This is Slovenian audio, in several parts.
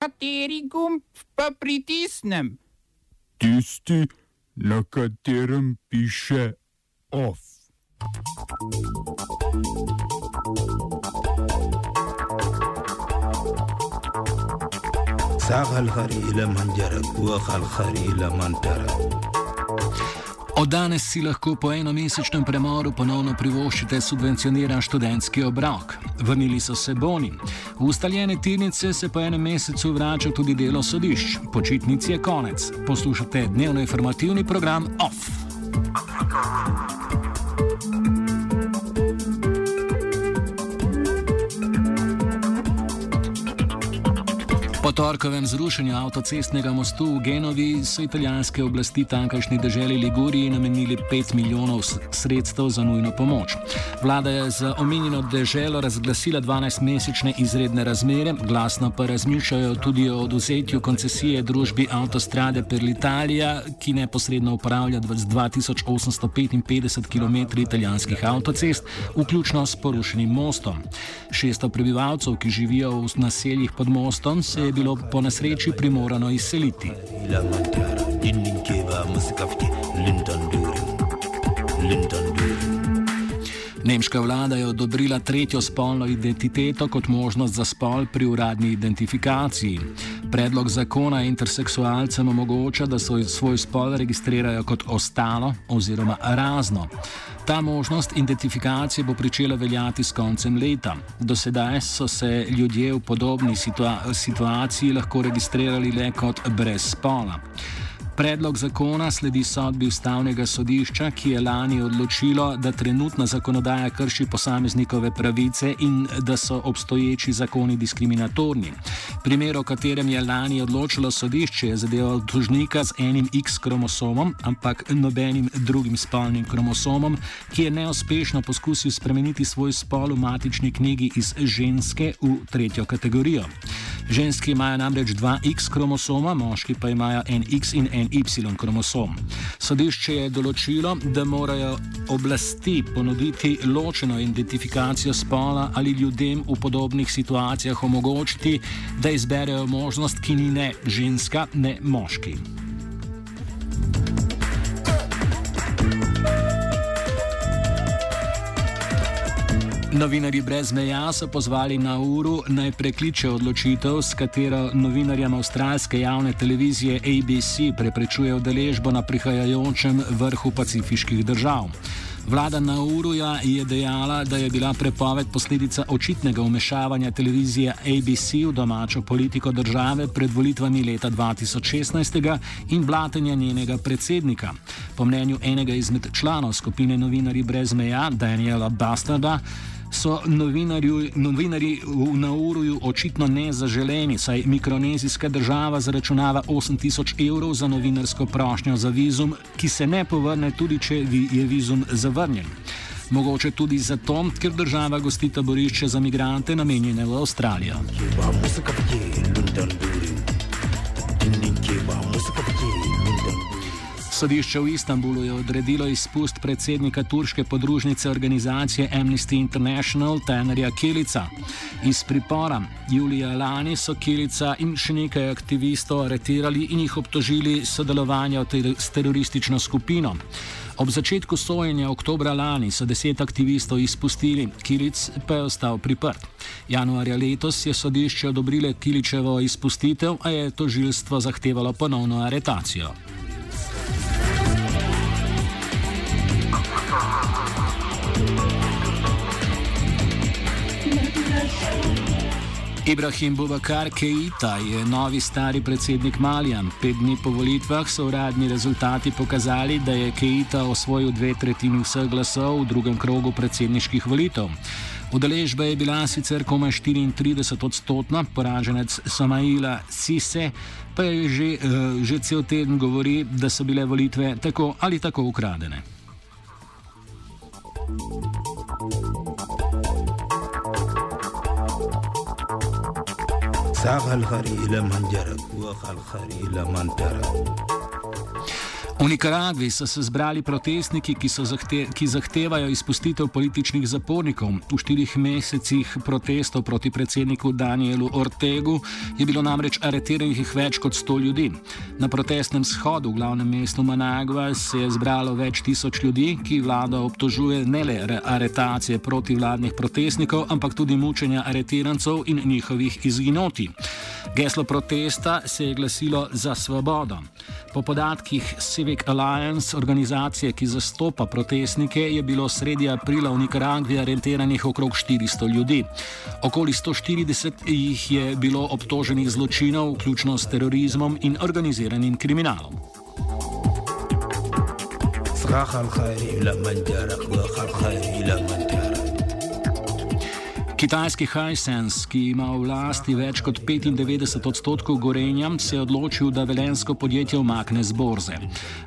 Kateri gumb pa pritisnem? Tisti, na katerem piše OF. ساق الخري إلى من جرب وخ الخري إلى من ترك Od danes si lahko po enomesečnem premoru ponovno privoščite subvencioniran študentski obrok. Vrnili so se boni. V ustaljene tirnice se po enem mesecu vrača tudi delo sodišč. Počitnic je konec. Poslušate dnevno informativni program OFF. Torkovem zrušenju avtocestnega mostu v Genovi so italijanske oblasti tamkajšnji državi Liguriji namenili 5 milijonov sredstev za nujno pomoč. Vlada je za omenjeno državo razglasila 12-mesečne izredne razmere, glasno pa razmišljajo tudi o oduzetju koncesije družbi Autostrade per l'Italia, ki neposredno upravlja z 2855 km italijanskih avtocest, vključno s porušenim mostom. 600 prebivalcev, ki živijo v naseljih pod mostom, se je bilo po nesreči primorano izseliti. Nemška vlada je odobrila tretjo spolno identiteto kot možnost za spol pri uradni identifikaciji. Predlog zakona interseksualcem omogoča, da svoj spol registrirajo kot ostalo oziroma razno. Ta možnost identifikacije bo pričela veljati s koncem leta. Do sedaj so se ljudje v podobni situa situaciji lahko registrirali le kot brez spola. Predlog zakona sledi sodbi ustavnega sodišča, ki je lani odločilo, da trenutna zakonodaja krši posameznikove pravice in da so obstoječi zakoni diskriminatorni. Primer, o katerem je lani odločilo sodišče, je zadeval tužnika z enim X kromosomom, ampak nobenim drugim spolnim kromosomom, ki je neuspešno poskusil spremeniti svoj spol v matični knjigi iz ženske v tretjo kategorijo. Ženski imajo namreč dva X kromosoma, moški pa imajo en X in en Y kromosom. Sodišče je določilo, da morajo oblasti ponuditi ločeno identifikacijo spola ali ljudem v podobnih situacijah omogočiti, da izberejo možnost, ki ni ne ženska, ne moški. Novinari brez meja so pozvali na uru naj prekliče odločitev, s katero novinarjem avstralske javne televizije ABC preprečuje udeležbo na prihajajočem vrhu pacifiških držav. Vlada Nauruja je dejala, da je bila prepoved posledica očitnega umešavanja televizije ABC v domačo politiko države pred volitvami leta 2016 in blatenja njenega predsednika. Po mnenju enega izmed članov skupine Novinari brez meja, Daniela Bastarda, so novinarji v Nauruju očitno nezaželeni, saj mikronezijska država zaračunava 8000 evrov za novinarsko prošnjo za vizum, ki se ne povrne, tudi če je vizum zavrnjen. Mogoče tudi zato, ker država gosti taborišče za migrante namenjene v Avstralijo. Sodišče v Istanbulu je odredilo izpust predsednika turške podružnice organizacije Amnesty International Tenerja Kilica. Iz pripora Julija lani so Kilica in še nekaj aktivistov aretirali in jih obtožili sodelovanja s teroristično skupino. Ob začetku sojenja oktobra lani so deset aktivistov izpustili, Kilic pa je ostal priprt. Januarja letos je sodišče odobrile Kiličevo izpustitev, a je tožilstvo zahtevalo ponovno aretacijo. Ibrahim Bubakar Keita je novi stari predsednik Malija. Pet dni po volitvah so uradni rezultati pokazali, da je Keita osvojil dve tretjini vseh glasov v drugem krogu predsedniških volitev. Udeležba je bila sicer komaj 34 odstotna, poraženec Samaila Sise pa je že, uh, že cel teden govori, da so bile volitve tako ali tako ukradene. ساق الخري إلى من جرب وخ الخري إلى من ترك V Nikaragvi so se zbrali protestniki, ki, zahte ki zahtevajo izpustitev političnih zapornikov. V štirih mesecih protestov proti predsedniku Danielu Ortegu je bilo namreč aretiranih več kot sto ljudi. Na protestnem shodu v glavnem mestu Managva se je zbralo več tisoč ljudi, ki vlada obtožuje ne le aretacije protivladnih protestnikov, ampak tudi mučenja aretirancov in njihovih izginoti. Geslo protesta se je glasilo za svobodo. Po podatkih Civic Alliance, organizacije, ki zastopa protestnike, je bilo sredi aprila v Nikaragvi aretiranih okrog 400 ljudi. Okoli 140 jih je bilo obtoženih zločinov, vključno s terorizmom in organiziranim kriminalom. Frahal khairi la manjarak wa khal khairi la manjarak. Kitajski Hisense, ki ima v lasti več kot 95 odstotkov gorenja, se je odločil, da velensko podjetje umakne z borze.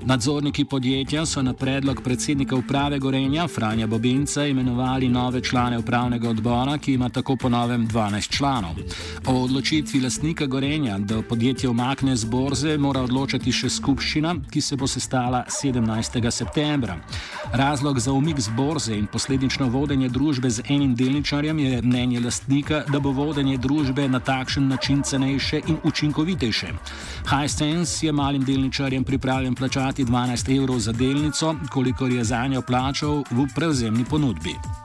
Nadzorniki podjetja so na predlog predsednika uprave gorenja Franja Bobinca imenovali nove člane upravnega odbora, ki ima tako po novem 12 članov. O odločitvi lastnika gorenja, da podjetje umakne z borze, mora odločati še skupščina, ki se bo sestala 17. septembra. Razlog za umik z borze in posledično vodenje družbe z enim delničarjem je mnenje lastnika, da bo vodenje družbe na takšen način cenejše in učinkovitejše. Hisense je malim delničarjem pripravljen plačati 12 evrov za delnico, kolikor je za njo plačal v prevzemni ponudbi.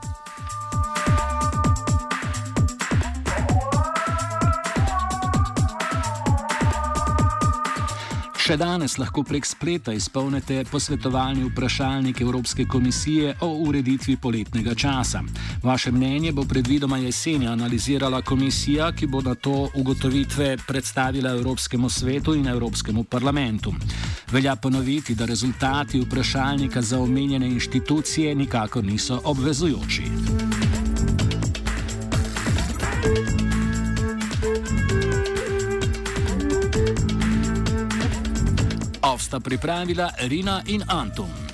Še danes lahko prek spleta izpolnite posvetovalni vprašalnik Evropske komisije o ureditvi poletnega časa. Vaše mnenje bo predvidoma jeseni analizirala komisija, ki bo na to ugotovitve predstavila Evropskemu svetu in Evropskemu parlamentu. Velja ponoviti, da rezultati vprašalnika za omenjene inštitucije nikakor niso obvezujoči. Sta pripravila Rina in Anton.